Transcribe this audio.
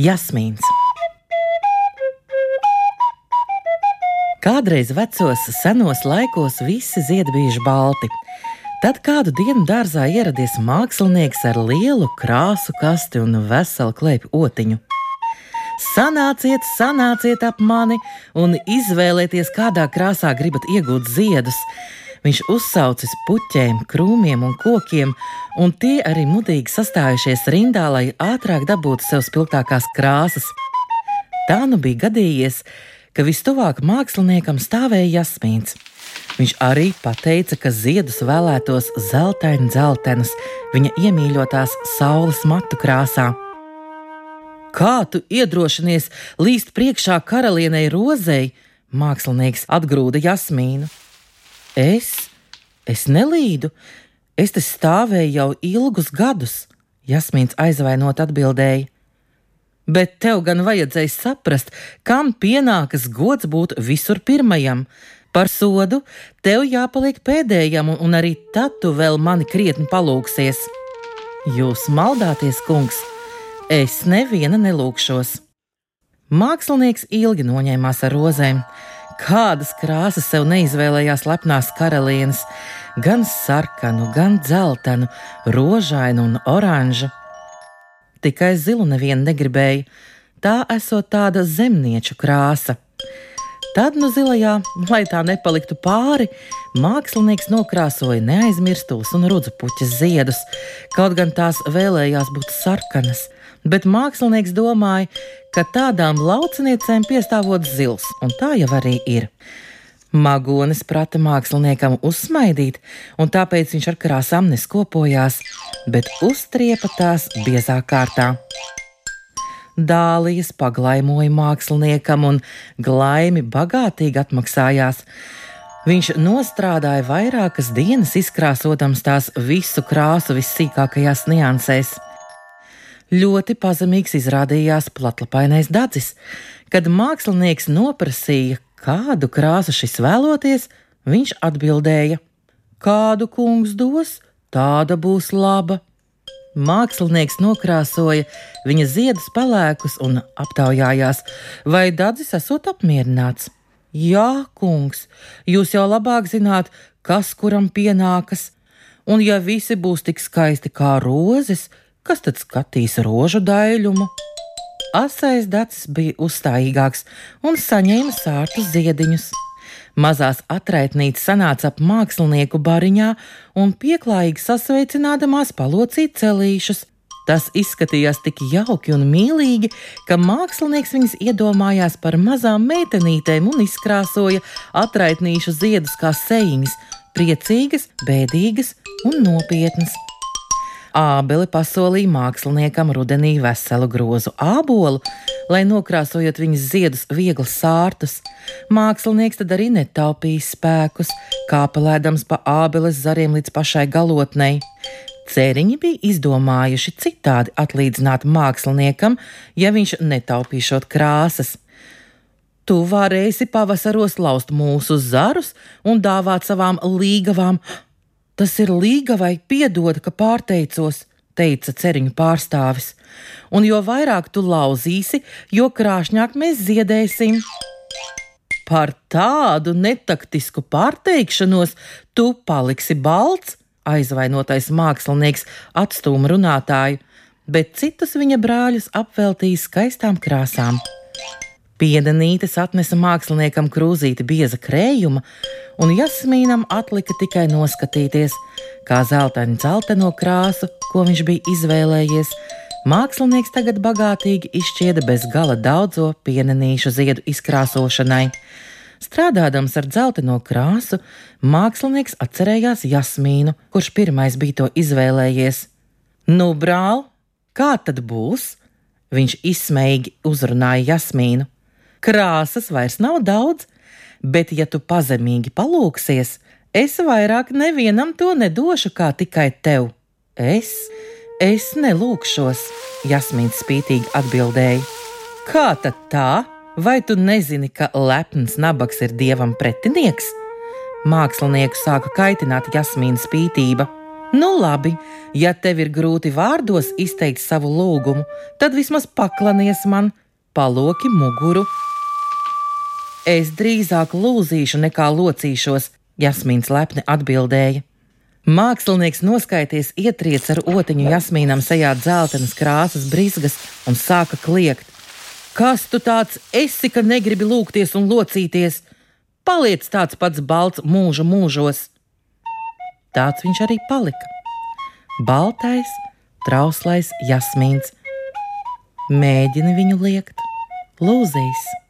Jasmīns. Kādreiz vecos, senos laikos visi ziedi bijuši balti. Tad kādu dienu dārzā ieradies mākslinieks ar lielu krāsu kasti un veselu klēpju otiņu. Sanāciet, sanāciet ap mani un izvēlieties, kādā krāsā gribat iegūt ziedus. Viņš uzsaucis puķiem, krūmiem un kokiem, un tie arī mudīgi sastājušies rindā, lai ātrāk dabūtu sev spilgtākās krāsas. Tā nu bija gadījies, ka vistuvāk māksliniekam stāvēja jasmīns. Viņš arī pateica, ka ziedus vēlētos zeltaini dzeltenus, viņa iemīļotās saules matu krāsā. Kā tu iedrošinies līst priekšā karalienei rozei? Mākslinieks atgrūda jasmīnu. Es? Es nelīdu. Es te stāvēju jau ilgus gadus, Jasmīns aizvainot atbildēja. Bet tev gan vajadzēja saprast, kam pienākas gods būt visur pirmajam. Par sodu tev jāpaliek pēdējam, un arī tad tu vēl mani krietni palūksies. Jūs maldāties, kungs, es neviena nelūkšos. Mākslinieks ilgi noņēmās ar rozēm. Kādas krāsas sev neizvēlējās lepnās karalienes, gan sarkanu, gan dzeltenu, rožainu un oranžu. Tikai zilu nevienu negribēja, tā esot tāda zemnieču krāsa. Tad no nu zilajā, lai tā nepaliktu pāri, mākslinieks nokrāsoja neaizmirstos un rudzu puķas ziedus, kaut gan tās vēlējās būt sarkanas, bet mākslinieks domāja, ka tādām lauciniecēm piestāvot zils, un tā jau arī ir. Magonis prata māksliniekam uzsmaidīt, un tāpēc viņš ar krāsām neskopojās, bet uztriepa tās biezā kārtā. Dālijas paglaimoja māksliniekam un glaimi bagātīgi atmaksājās. Viņš nostrādāja vairākas dienas, izkrāsotams tās visu krāsu vissīkākajās niansēs. Ļoti pazemīgs izrādījās platlapainais dadzis. Kad mākslinieks noprasīja, kādu krāsu šis vēloties, viņš atbildēja: Kādu kungs dos, tāda būs laba. Mākslinieks nokrāsoja viņa ziedus pelēkus un aptaujājās, vai dadzis esot apmierināts. Jā, kungs, jūs jau labāk zināt, kas kuram pienākas, un ja visi būs tik skaisti kā rozes, Kas tad skatīs rožu daļumu? Asais dacis bija uzstājīgāks un saņēma sārtus ziediņus. Mazās atraitnītes sanāca ap mākslinieku bariņā un pieklājīgi sasveicinādamās palocīja celīšus. Tas izskatījās tik jauki un mīlīgi, ka mākslinieks viņas iedomājās par mazām meitenītēm un izkrāsoja atraitnīšu ziedus kā sejiņas, priecīgas, bēdīgas un nopietnas. Ābeli pasolīja māksliniekam rudenī veselu grozu ābolu, lai nokrāsojot viņas ziedus viegli sārtus. Mākslinieks tad arī netaupīja spēkus, kāpelēdams pa ābeles zariem līdz pašai galotnei. Cēriņi bija izdomājuši citādi atlīdzināt māksliniekam, ja viņš netaupīšot krāsas. Tu varēsi pavasaros laust mūsu zarus un dāvāt savām līgavām Tas ir līga vai piedod, ka pārteicos, teica ceriņu pārstāvis. Un jo vairāk tu lauzīsi, jo krāšņāk mēs ziedēsim. Par tādu netaktisku pārteikšanos tu paliksi balts, aizvainotais mākslinieks atstūma runātāju, bet citus viņa brāļus apveltīja skaistām krāsām. Piedenītes atnesa māksliniekam krūzīti bieza krējuma, un Jasmīnam atlika tikai noskatīties, kā zeltaini dzelteno krāsu, ko viņš bija izvēlējies. Mākslinieks tagad bagātīgi izšķieda bez gala daudzo pienenīšu ziedu izkrāsošanai. Strādādams ar dzelteno krāsu, mākslinieks atcerējās Jasmīnu, kurš pirmais bija to izvēlējies. Nu, brāl, kā tad būs? Viņš izsmeigi uzrunāja Jasmīnu. Krāsas vairs nav daudz, bet, ja tu pazemīgi palūksies, es vairāk nevienam to nedošu kā tikai tev. Es, es nelūkšos, Jasmīns spītīgi atbildēja. Kā tad tā? Vai tu nezini, ka lepns nabaks ir dievam pretinieks? Mākslinieku sāka kaitināt Jasmīna spītība. Nu, labi, ja tev ir grūti vārdos izteikt savu lūgumu, tad vismaz paklanies man, paloki muguru. Es drīzāk lūzīšu nekā locīšos, Jasmīns lepni atbildēja. Mākslinieks noskaities ietriec ar otiņu Jasmīnam sejā dzeltenas krāsas brizgas un sāka kliegt. Kas tu tāds esi, ka negribi lūgties un locīties? Paliec tāds pats balts mūžu mūžos! Tāds viņš arī palika. Baltais, trauslais jasmīns. Mēģini viņu liekt, lūzīs.